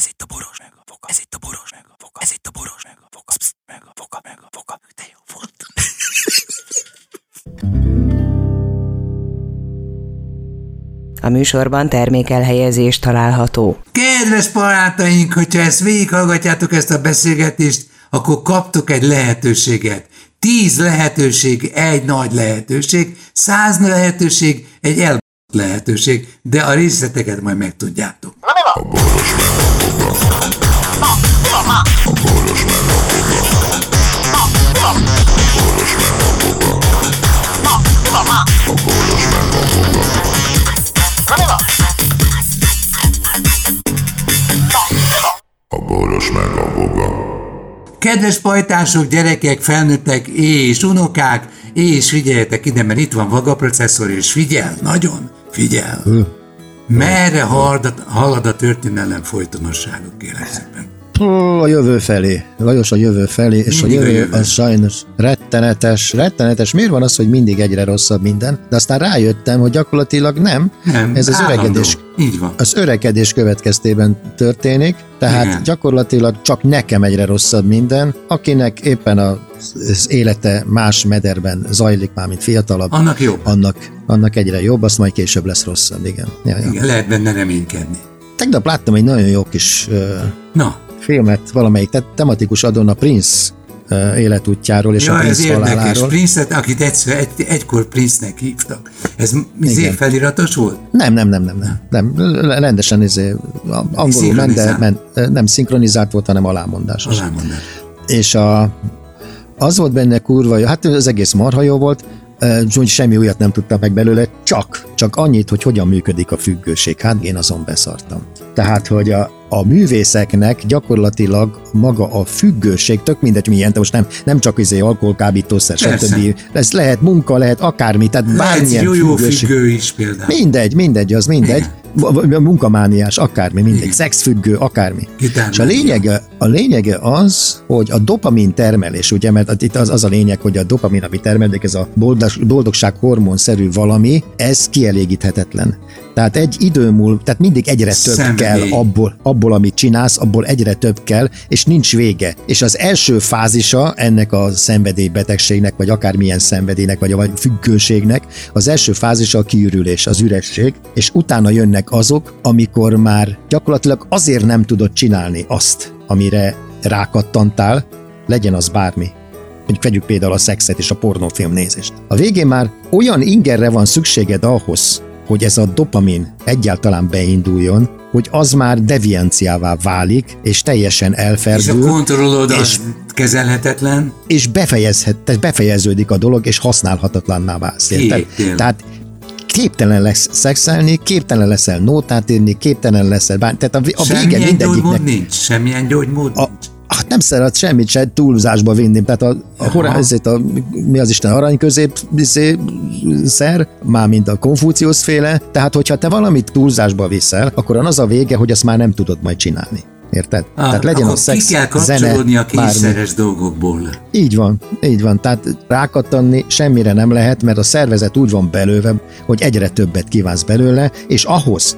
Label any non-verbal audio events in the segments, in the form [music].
Ez itt a boros meg a foka. Ez itt a boros meg a foka. Ez itt a boros meg a foka. Psz, meg a foka, meg a foka. De jó volt. A műsorban termékelhelyezés található. Kedves barátaink, hogyha ezt végighallgatjátok ezt a beszélgetést, akkor kaptok egy lehetőséget. Tíz lehetőség, egy nagy lehetőség, száz lehetőség, egy el lehetőség, de a részleteket majd megtudjátok. A boros meg a boga. Kedves pajtások, gyerekek, felnőttek és unokák, és figyeljetek ide, mert itt van Vaga processzor, és figyel, nagyon figyel. Merre halad, a- halad a történelem folytonosságok, kérlek szépen. A jövő felé. Lajos a jövő felé, és Mindig a a jövő, jövő. az sajnos rettenetes, rettenetes. Miért van az, hogy mindig egyre rosszabb minden? De aztán rájöttem, hogy gyakorlatilag nem. Nem, Ez az állandó. öregedés, Így van. az öregedés következtében történik, tehát Igen. Gyakorlatilag csak nekem egyre rosszabb minden, akinek éppen a, az élete más mederben zajlik már, mint fiatalabb, Annak jobb. annak, annak egyre jobb, azt majd később lesz rosszabb, igen. Ja, ja. Igen, lehet benne reménykedni. Tegnap láttam egy nagyon jó kis ö, Na, filmet, valamelyik te- tematikus adon a Prince életútjáról és a ja, ez Prince érdekes. haláláról. Prince-et, akit egyszer, egy, egykor Prince-nek hívtak. Ez izé feliratos volt? Nem, nem, nem, nem, nem. nem. Rendesen izé, a- angolul ment, de ment, nem szinkronizált volt, hanem alámondásos. Alámondás. És a, az volt benne kurva jó, hát az egész marha jó volt, ö, úgy semmi újat nem tudtam meg belőle, csak, csak annyit, hogy hogyan működik a függőség. Hát én azon beszartam. Tehát, hogy a, a művészeknek gyakorlatilag maga a függőség, tök mindegy milyen, de most nem, nem csak izé alkohol, kábítószer, Persze. stb. Ez lehet munka, lehet akármi, tehát bármilyen jó, jó függő is például. Mindegy, mindegy, az mindegy. V- Munkamániás, akármi, mindegy, Igen. szexfüggő, akármi. Gitármánia. És a lényege, a lényege az, hogy a dopamin termelés, ugye, mert itt az, az a lényeg, hogy a dopamin, ami termelődik, ez a boldog, boldogság hormonszerű valami, ez kielégíthetetlen. Tehát egy idő múlva, tehát mindig egyre több Szenvedély. kell abból, abból, amit csinálsz, abból egyre több kell, és nincs vége. És az első fázisa ennek a szenvedélybetegségnek, vagy akármilyen szenvedélynek, vagy a függőségnek, az első fázisa a kiürülés, az üresség, és utána jönnek azok, amikor már gyakorlatilag azért nem tudod csinálni azt, amire rákattantál, legyen az bármi. Mondjuk vegyük például a szexet és a pornófilm nézést. A végén már olyan ingerre van szükséged ahhoz, hogy ez a dopamin egyáltalán beinduljon, hogy az már devianciává válik, és teljesen És a elferdül, kontrollod és- az kezelhetetlen. és befejezhet, befejeződik a dolog, és használhatatlanná válsz. érted? Tehát képtelen lesz szexelni, képtelen leszel nótát írni, képtelen leszel bár, tehát a, a vége Semmilyen mindegyiknek. gyógymód nincs. Semmilyen gyógymód A, nem szeret semmit se túlzásba vinni, tehát a, a, horá, ezért a mi az Isten arany közép izé, szer, már mint a Konfúciusz féle, tehát hogyha te valamit túlzásba viszel, akkor az a vége, hogy azt már nem tudod majd csinálni. Érted? Ah, tehát legyen a szex, ki kell zene, a kényszeres dolgokból. Így van, így van. Tehát rákattanni semmire nem lehet, mert a szervezet úgy van belőve, hogy egyre többet kívánsz belőle, és ahhoz,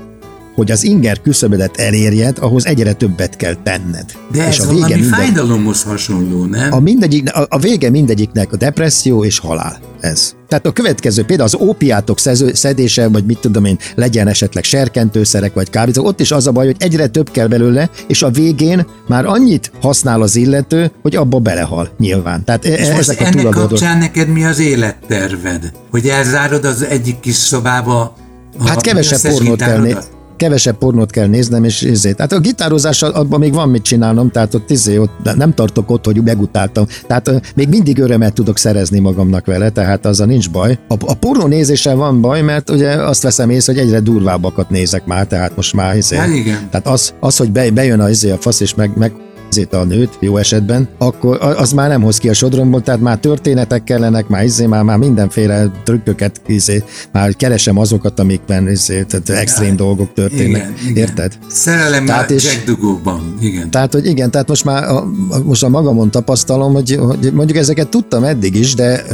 hogy az inger küszöbödet elérjed, ahhoz egyre többet kell tenned. De és ez valami fájdalomhoz hasonló, nem? a, mindegyik, a, a vége mindegyiknek a depresszió és halál. Ez. Tehát a következő, például az ópiátok szező, szedése, vagy mit tudom én, legyen esetleg serkentőszerek, vagy kábítók, ott is az a baj, hogy egyre több kell belőle, és a végén már annyit használ az illető, hogy abba belehal, nyilván. Tehát e- És most ezek a ennek túladódó. kapcsán neked mi az életterved? Hogy elzárod az egyik kis szobába a Hát kevesebb pornót kell, né- gitárodat? Kevesebb pornót kell néznem, és izét. Hát a gitározással abban még van mit csinálnom, tehát ott, izé, ott nem tartok ott, hogy megutáltam. Tehát még mindig örömet tudok szerezni magamnak vele, tehát az a nincs baj. A, a pornó nézéssel van baj, mert ugye azt veszem észre, hogy egyre durvábbakat nézek már, tehát most már izé. Hát igen. Tehát az, az hogy be, bejön a, izé, a fasz, és meg, meg izét a nőt, jó esetben, akkor az már nem hoz ki a sodromból, tehát már történetek kellenek, már izé, már, már mindenféle trükköket, izé, már keresem azokat, amikben izé, tehát extrém dolgok történnek. Igen, igen. Érted? Szerelem Tehát a és- Jack Dugóban. Igen. Tehát, hogy igen, tehát most már a, most a magamon tapasztalom, hogy, hogy mondjuk ezeket tudtam eddig is, de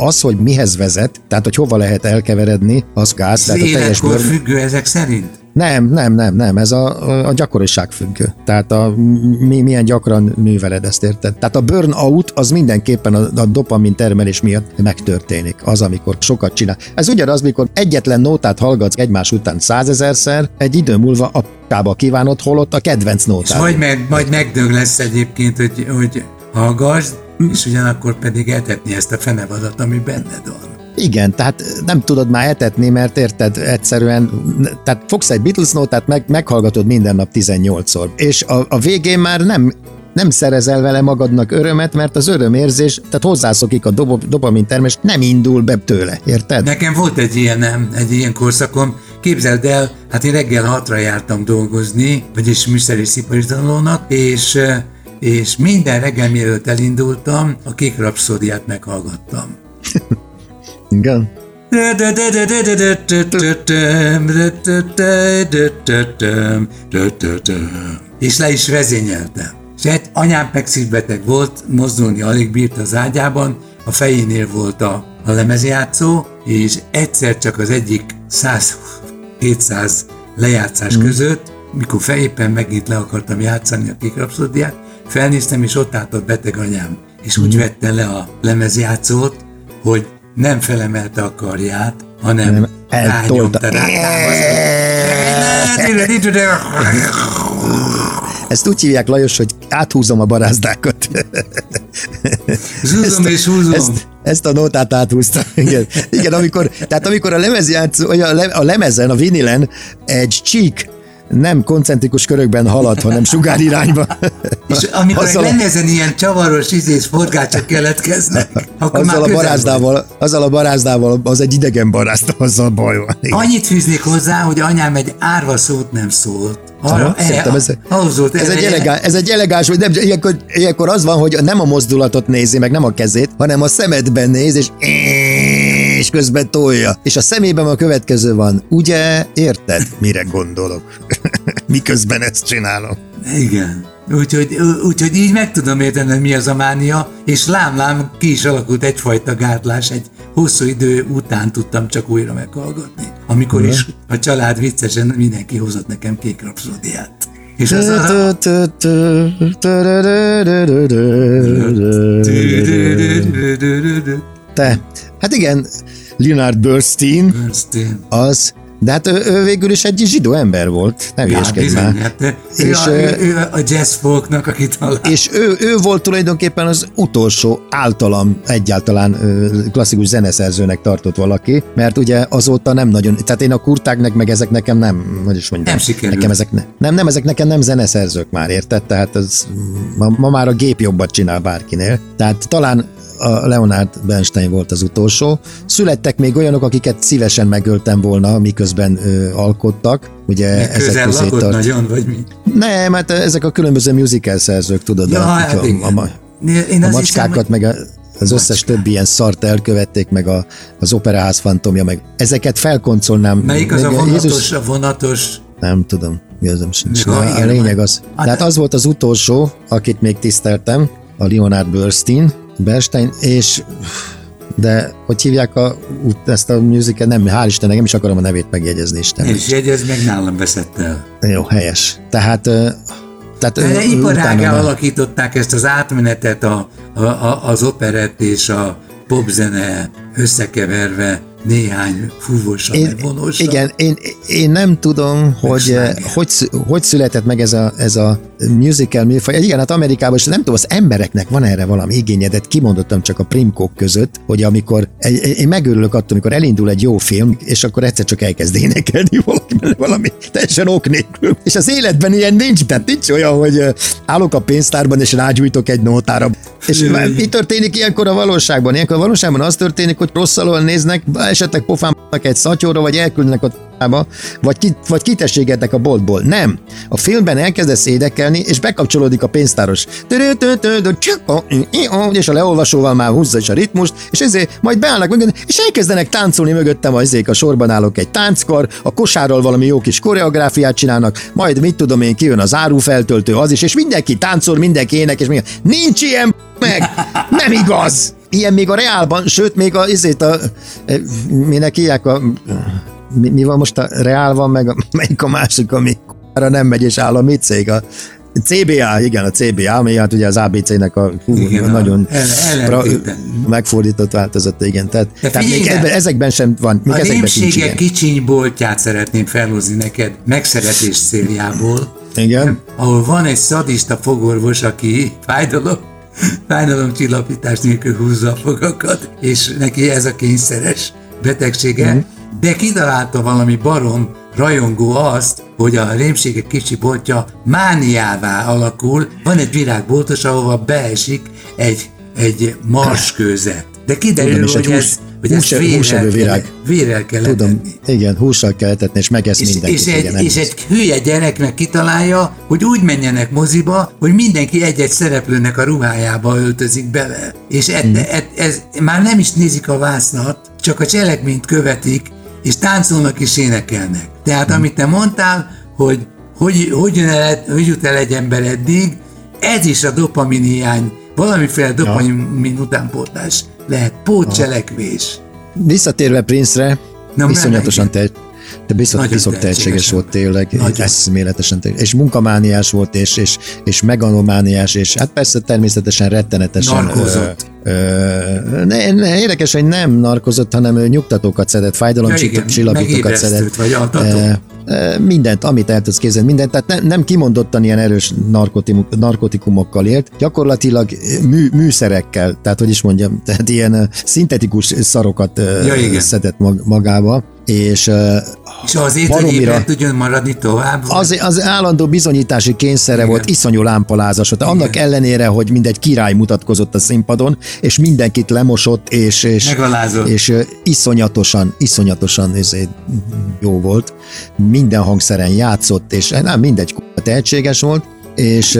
az, hogy mihez vezet, tehát hogy hova lehet elkeveredni, az gáz, Az tehát a teljes bőr, függő ezek szerint? Nem, nem, nem, nem, ez a, a gyakoriság függő. Tehát a, mi, milyen gyakran műveled ezt, érted? Tehát a burnout az mindenképpen a, a dopamin termelés miatt megtörténik. Az, amikor sokat csinál. Ez ugyanaz, mikor egyetlen nótát hallgatsz egymás után százezerszer, egy idő múlva a kába kívánod, holott a kedvenc És nótád. majd, meg, majd megdög lesz egyébként, hogy, hogy hallgass, és ugyanakkor pedig etetni ezt a fenevadat, ami benned van. Igen, tehát nem tudod már etetni, mert érted, egyszerűen, tehát fogsz egy Beatles nótát, meg, meghallgatod minden nap 18-szor, és a, a végén már nem nem szerezel vele magadnak örömet, mert az örömérzés, tehát hozzászokik a dobo, dopamin termés, nem indul be tőle, érted? Nekem volt egy ilyen, egy ilyen korszakom, képzeld el, hát én reggel hatra jártam dolgozni, vagyis műszer és szipari tanulónak, és, és minden reggel, mielőtt elindultam, a kék rapszódiát meghallgattam. [laughs] Igen. És le is vezényeltem. És egy anyám szívbeteg volt, mozdulni alig bírt az ágyában, a fejénél volt a, a lemezjátszó, és egyszer csak az egyik 100-200 lejátszás mm. között, mikor fel éppen megint le akartam játszani a kék rapszódiát, felnéztem, és ott állt a beteg anyám. És úgy vette le a lemezjátszót, hogy nem felemelte a karját, hanem Nem, eltolta. [laughs] Ezt úgy hívják, Lajos, hogy áthúzom a barázdákat. Zúzom és húzom. Ezt, ezt a nótát áthúztam. Igen, igen amikor, tehát amikor a lemezjátszó, vagy a, le, a lemezen, a vinilen egy csík nem koncentrikus körökben halad, hanem sugárirányba. [laughs] És amikor Azzal egy a- lemezen ilyen csavaros izés forgácsok keletkeznek, akkor azzal a már közel barázdával, azzal a barázdával, az egy idegen barázda, azzal baj van. Igen. Annyit fűznék hozzá, hogy anyám egy árva szót nem szólt. Aha, szerintem ez, ahhoz volt ez, egy elegá, ez egy elegáns, vagy nem, ilyenkor, ilyenkor az van, hogy nem a mozdulatot nézi, meg nem a kezét, hanem a szemedben néz, és és közben tolja. És a szemében a következő van. Ugye érted, mire gondolok? [laughs] Miközben ezt csinálom. Igen. Úgyhogy, úgyhogy így meg tudom érteni, hogy mi az a mánia, és lám-lám ki is alakult egyfajta gátlás, egy hosszú idő után tudtam csak újra meghallgatni. Amikor is a család viccesen mindenki hozott nekem kék rapszódiát. És az a... Te, hát igen, Leonard Bernstein Bernstein. az, de hát ő, ő végül is egy zsidó ember volt, ne Ja, bizony, hát, ő, És, a, ö, ő, ő, a jazz folknak, akit talál. És ő, ő volt tulajdonképpen az utolsó általam egyáltalán klasszikus zeneszerzőnek tartott valaki, mert ugye azóta nem nagyon, tehát én a kurtáknek meg ezek nekem nem, hogy is mondjam, Nem sikerült. nekem ezek ne, nem, nem, ezek nekem nem zeneszerzők már, érted? Tehát ez, ma, ma már a gép jobbat csinál bárkinél. Tehát talán a Leonard Bernstein volt az utolsó. Születtek még olyanok, akiket szívesen megöltem volna, miközben ö, alkottak. Ugye ezek Közel lakott tart. nagyon, vagy mi? Nem, hát ezek a különböző musical szerzők, tudod, Ja, a, hát a, a, a, Én a macskákat, hiszem, meg a, az összes többi ilyen szart elkövették, meg a, az operaház fantomja, meg ezeket felkoncolnám. Melyik az a Még vonatos, a vonatos Nem tudom, az, sincs. Még A, lényeg az. Hát Tehát de- az volt az utolsó, akit még tiszteltem, a Leonard Bernstein, Bernstein, és de hogy hívják a, ezt a musical, nem, hál' Istennek, nem is akarom a nevét megjegyezni, Isten. és jegyez meg nálam veszett el. Jó, helyes. Tehát, tehát De iparágá alakították ezt az átmenetet a, a, a, az operett és a popzene összekeverve néhány fúvósan, Én, meg vonósan. igen, én, én nem tudom, hogy, sláger. hogy, hogy született meg ez a, ez a musical műfaj. Igen, hát Amerikában, és nem tudom, az embereknek van erre valami igénye, de kimondottam csak a primkók között, hogy amikor, én megörülök attól, amikor elindul egy jó film, és akkor egyszer csak elkezd énekelni [laughs] valami, valami teljesen ok nélkül. És az életben ilyen nincs, tehát nincs olyan, hogy állok a pénztárban, és rágyújtok egy nótára. És mi történik ilyenkor a valóságban? Ilyenkor a valóságban az történik, hogy rosszalól néznek, esetleg pofámnak egy szatyorra, vagy elküldenek a vagy, ki, vagy kitességetnek a boltból. Nem. A filmben elkezdesz énekelni, és bekapcsolódik a pénztáros. És a leolvasóval már húzza is a ritmust, és ezért majd beállnak mögött, és elkezdenek táncolni mögöttem azék a sorban állok egy tánckar, a kosárral valami jó kis koreográfiát csinálnak, majd mit tudom én, kijön az árufeltöltő az is, és mindenki táncol, mindenki ének, és minden. Nincs ilyen [laughs] meg! Nem igaz! Ilyen még a reálban, sőt, még a, izét a, e, minek hívják a mi, mi van most a Reál van, meg a, [laughs] melyik a másik, ami arra nem megy, és állami cég, a CBA, igen, a CBA, ami hát ugye az ABC-nek a hú, Igen, nagyon a- el- ellentéte. megfordított változata, igen. Tehát, De tehát még ebben, ezekben sem van, még A ezekben sincs kicsiny boltját szeretném felhozni neked megszeretés céljából, Igen, ahol van egy szadista fogorvos, aki fájdalom, fájdalomcsillapítás nélkül húzza a fogakat, és neki ez a kényszeres betegsége, Mhm. De kitalálta valami barom rajongó azt, hogy a rémségek kicsi boltja mániává alakul, van egy virágboltos, ahova beesik egy, egy marskőzet. De kiderül, Tudom, hogy hús- ez, hogy hús- húsevő vérrel, virág. vérrel kell tudom, etetni. igen, hússal kell etetni, és megesz És, mindenkit. és, igen, egy, és egy hülye gyerek meg kitalálja, hogy úgy menjenek moziba, hogy mindenki egy-egy szereplőnek a ruhájába öltözik bele. És et, Mhm. et, ez, már nem is nézik a vásznat, csak a cselekményt követik, és táncolnak és énekelnek. Tehát amit te mondtál, hogy hogy, hogy, jön el, hogy jut el egy ember eddig, ez is a dopamin hiány, valamiféle dopamin utánpótlás lehet, pótcselekvés. Visszatérve Prince-re, Na, iszonyatosan te, de biztos, viszont tehetséges volt tényleg, Nagyon. eszméletesen tehetséges. És munkamániás volt, és, és, és meganomániás, és hát persze természetesen rettenetesen... Narkózott. Ne, ne, érdekes, hogy nem narkozott, hanem ő nyugtatókat szedett, fájdalomcsillapítókat szedett. vagy ö, mindent, amit el tudsz képzelni, mindent, tehát nem, nem kimondottan ilyen erős narkotikum- narkotikumokkal élt, gyakorlatilag mű, műszerekkel, tehát hogy is mondjam, tehát ilyen szintetikus szarokat Ja, igen. szedett mag- magába, és És azért, hogy baromira- ébren tudjon maradni tovább. az, az állandó bizonyítási kényszere Igen. volt, iszonyú lámpalázas volt. Annak ellenére, hogy mindegy király mutatkozott a színpadon, és mindenkit lemosott, és, és, Megalázott. és iszonyatosan, iszonyatosan ezért jó volt. Minden hangszeren játszott, és nem mindegy, tehetséges volt, és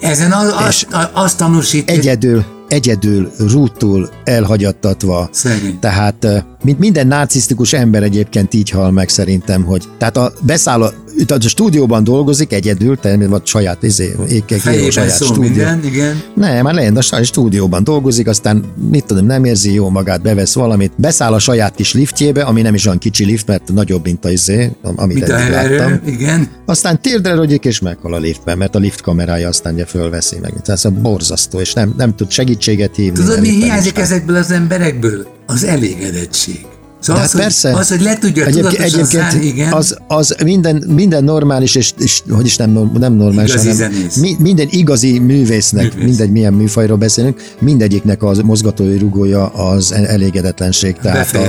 Ezen az, azt, azt tanúsít, hogy egyedül, egyedül, rútul elhagyattatva. Szegény. Tehát, mint minden narcisztikus ember egyébként így hal meg szerintem, hogy tehát a beszáll a, itt a stúdióban dolgozik egyedül, természetesen vagy saját izé, ékek, fejében saját stúdió. minden, igen. Nem, már legyen, a saját stúdióban dolgozik, aztán mit tudom, nem érzi jó magát, bevesz valamit, beszáll a saját kis liftjébe, ami nem is olyan kicsi lift, mert nagyobb, mint a izé, amit Mint eddig láttam. erő, igen. Aztán térdre rogyik és meghal a liftben, mert a lift kamerája aztán ugye fölveszi meg. Tehát ez a borzasztó, és nem, nem tud segítséget hívni. Tudod, mi hiányzik ezekből az emberekből? Az elégedettség. Szóval De az, hát hogy, persze. az, hogy le tudja Egyébként, egyébként szállni, igen. az, az minden, minden normális, és, és hogy is nem, nem normális, Igazi hanem zenész. mi, minden igazi művésznek, Művész. mindegy milyen műfajról beszélünk, mindegyiknek az mozgatói rugója az elégedetlenség. Tehát a,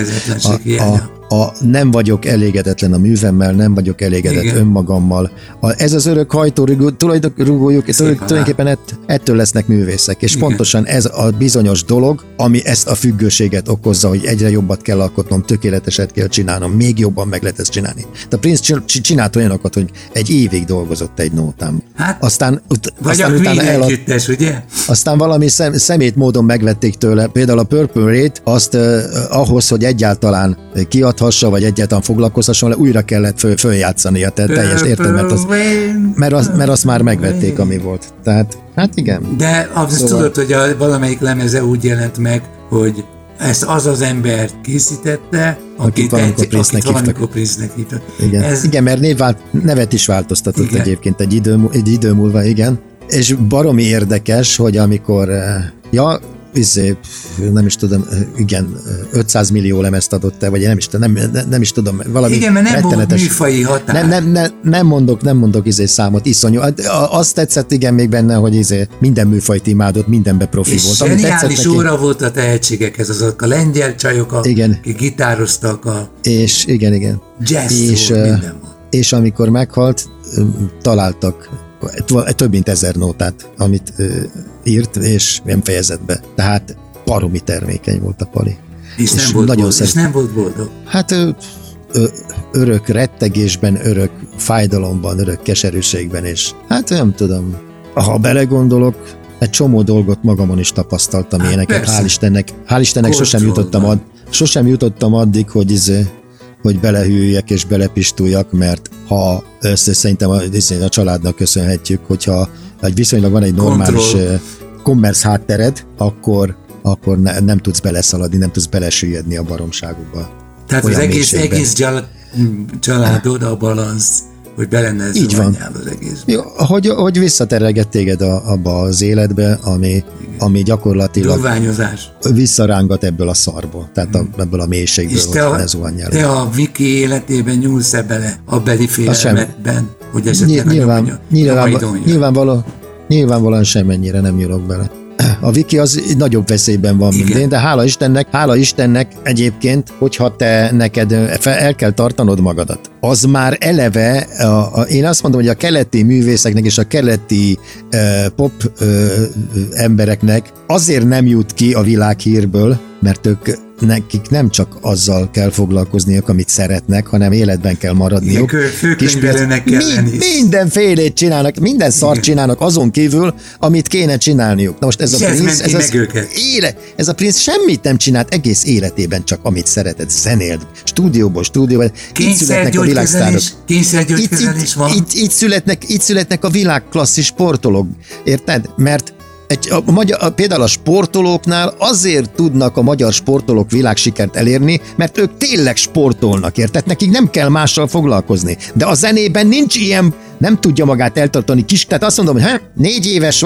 a, a, a nem vagyok elégedetlen a művemmel, nem vagyok elégedett Igen. önmagammal. A, ez az örök hajtórugó, Szép tulajdonképpen ett, ettől lesznek művészek, és Igen. pontosan ez a bizonyos dolog, ami ezt a függőséget okozza, hogy egyre jobbat kell alkotnom, tökéleteset kell csinálnom, még jobban meg lehet ezt csinálni. De Prince csin- csinált olyanokat, hogy egy évig dolgozott egy nótám. Hát, Aztán, ut- Vagy aztán a utána elad, együttes, ugye? aztán valami szem, szemét módon megvették tőle. Például a Purple Raid, azt uh, ahhoz, hogy egyáltalán kiadhassa, vagy egyáltalán foglalkozhasson le, újra kellett föl, följátszania. Tehát teljes érted, mert, az, mert, az, mert azt már megvették, ami volt. Tehát, hát igen. De azt Szóval- tudod, hogy a, valamelyik lemeze úgy jelent meg, hogy ezt az az ember készítette, akit, valamikor egy, Prince-nek akit valamikor hívtak. Prince-nek hívtak. Igen, Ez, igen mert névvált, nevet is változtatott Igen. egyébként egy idő, egy idő múlva, igen. És baromi érdekes, hogy amikor, eh, ja, izé, nem is tudom, igen, eh, 500 millió lemezt adott el, vagy nem is, nem, nem, nem is tudom, valami igen, mert nem volt rettenetes- műfai határ. nem, nem, nem, nem mondok, nem mondok izé számot, iszonyú. Hát, Azt tetszett igen még benne, hogy izé minden műfajt imádott, mindenbe profi És volt. Tetszett zseniális óra volt a tehetségekhez, azok a lengyel csajok, a, Igen. akik gitároztak, a és igen, igen. jazz És, volt, minden volt. és amikor meghalt, találtak több mint ezer nótát, amit írt, és nem fejezett be. Tehát baromi termékeny volt a pali. És, nem és volt nagyon boldog, és nem volt boldog. Hát örök rettegésben, örök fájdalomban, örök keserűségben, és hát nem tudom, ha belegondolok, egy csomó dolgot magamon is tapasztaltam Hát ilyeneket, persze. hál' Istennek, hál' Istennek sosem jutottam, ad, sosem jutottam addig, hogy izé, hogy belehűljek és belepistuljak, mert ha ezt szerintem a, a családnak köszönhetjük, hogyha egy viszonylag van egy normális commerce háttered, akkor, akkor ne, nem tudsz beleszaladni, nem tudsz belesüllyedni a baromságukba. Tehát az egész, egész, gyal, családod a balansz, hogy bele Így van. az egész. Jó, hogy, hogy visszaterelget téged a, abba az életbe, ami, ami gyakorlatilag Dogványozás. visszarángat ebből a szarból, tehát a, ebből a mélységből, És te a, te a Viki életében nyúlsz-e bele a beli félelmetben, hogy esetleg Ny- nyilván, a nyilván, nyilván, nyilvánvaló, nyilvánvalóan semmennyire nem nyúlok bele. A Viki az nagyobb veszélyben van, Igen. én, de hála Istennek, hála Istennek egyébként, hogyha te neked el kell tartanod magadat. Az már eleve, a, a, én azt mondom, hogy a keleti művészeknek és a keleti ö, pop ö, embereknek azért nem jut ki a világhírből, mert ők nekik nem csak azzal kell foglalkozniuk, amit szeretnek, hanem életben kell maradniuk. Főkönyvelőnek kell lenni. Mindenfélét csinálnak, minden szart csinálnak azon kívül, amit kéne csinálniuk. Na most ez a princ, ez, az éle, ez a princ semmit nem csinált egész életében, csak amit szeretett, zenélt, stúdióból, stúdióból. Itt születnek a világsztárok. Itt, itt, itt, itt, születnek, itt születnek a világklasszis sportolók, érted? Mert egy, a, magyar, a, például a sportolóknál azért tudnak a magyar sportolók világsikert elérni, mert ők tényleg sportolnak, érted? Nekik nem kell mással foglalkozni. De a zenében nincs ilyen, nem tudja magát eltartani kis, tehát azt mondom, hogy ha, négy éves,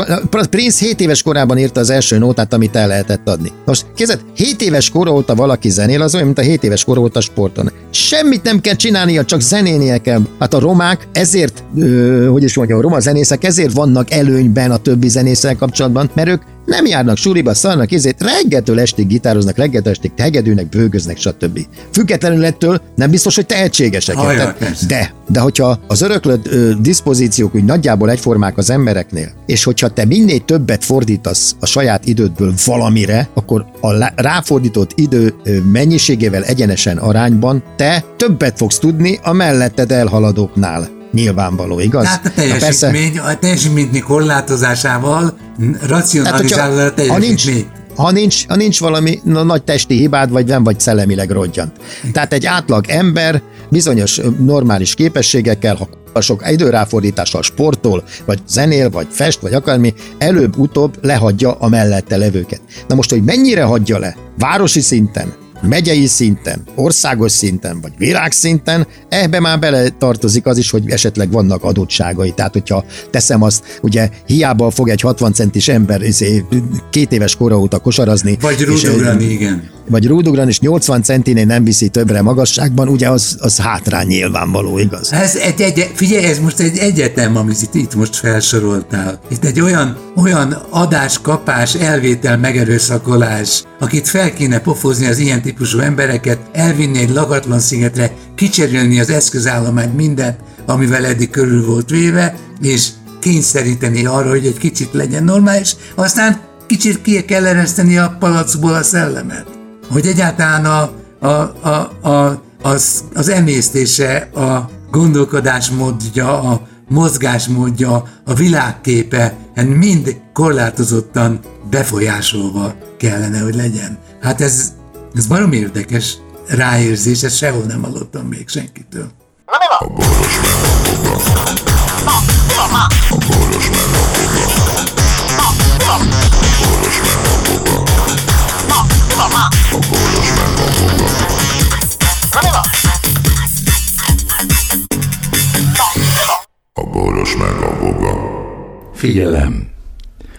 Prince 7 éves korában írta az első nótát, amit el lehetett adni. Most kézed, 7 éves kor óta valaki zenél, az olyan, mint a 7 éves kor óta sporton. Semmit nem kell csinálnia, csak zenénie kell. Hát a romák ezért, ö, hogy is mondjam, a roma zenészek ezért vannak előnyben a többi zenésszel kapcsolatban, mert ők nem járnak suliba, szarnak ezért reggeltől estig gitároznak, reggeltől estig hegedűnek, bőgöznek, stb. Függetlenül ettől nem biztos, hogy tehetségesek. Érted? persze. De, de hogyha az öröklött ö, diszpozíciók úgy nagyjából egyformák az embereknél, és hogyha te minél többet fordítasz a saját idődből valamire, akkor a ráfordított idő mennyiségével egyenesen arányban te többet fogsz tudni a melletted elhaladóknál. Nyilvánvaló, igaz? Tehát a Na persze, teljesítmény, a teljesítmény korlátozásával racionalizálod a ha nincs, teljesítmény. ha nincs, ha nincs valami na, nagy testi hibád, vagy nem vagy szellemileg rodgyant. Tehát egy átlag ember bizonyos normális képességekkel, ha a sok időráfordítással sportol, vagy zenél, vagy fest, vagy akármi, előbb-utóbb lehagyja a mellette levőket. Na most, hogy mennyire hagyja le, városi szinten, megyei szinten, országos szinten, vagy világszinten, ebbe már bele tartozik az is, hogy esetleg vannak adottságai. Tehát, hogyha teszem azt, ugye hiába fog egy 60 centis ember izé, két éves kora óta kosarazni. Vagy és, rúdugrani, igen. vagy rúdugran, és 80 centinél nem viszi többre magasságban, ugye az, az hátrány nyilvánvaló, igaz? Ez egy, egy, figyelj, ez most egy egyetem, amit itt, itt most felsoroltál. Itt egy olyan, olyan adás-kapás, elvétel, megerőszakolás, akit fel kéne pofozni az ilyen típusú embereket, elvinni egy lagatlan szigetre, kicserélni az eszközállományt mindent, amivel eddig körül volt véve, és kényszeríteni arra, hogy egy kicsit legyen normális, aztán kicsit ki kell ereszteni a palacból a szellemet. Hogy egyáltalán a, a, a, a, az, az emésztése, a gondolkodásmódja, a mozgásmódja, a világképe hát mind korlátozottan befolyásolva kellene, hogy legyen. Hát ez, ez barom érdekes ráérzés, ezt sehol nem hallottam még senkitől. A boros meg a boga. Figyelem!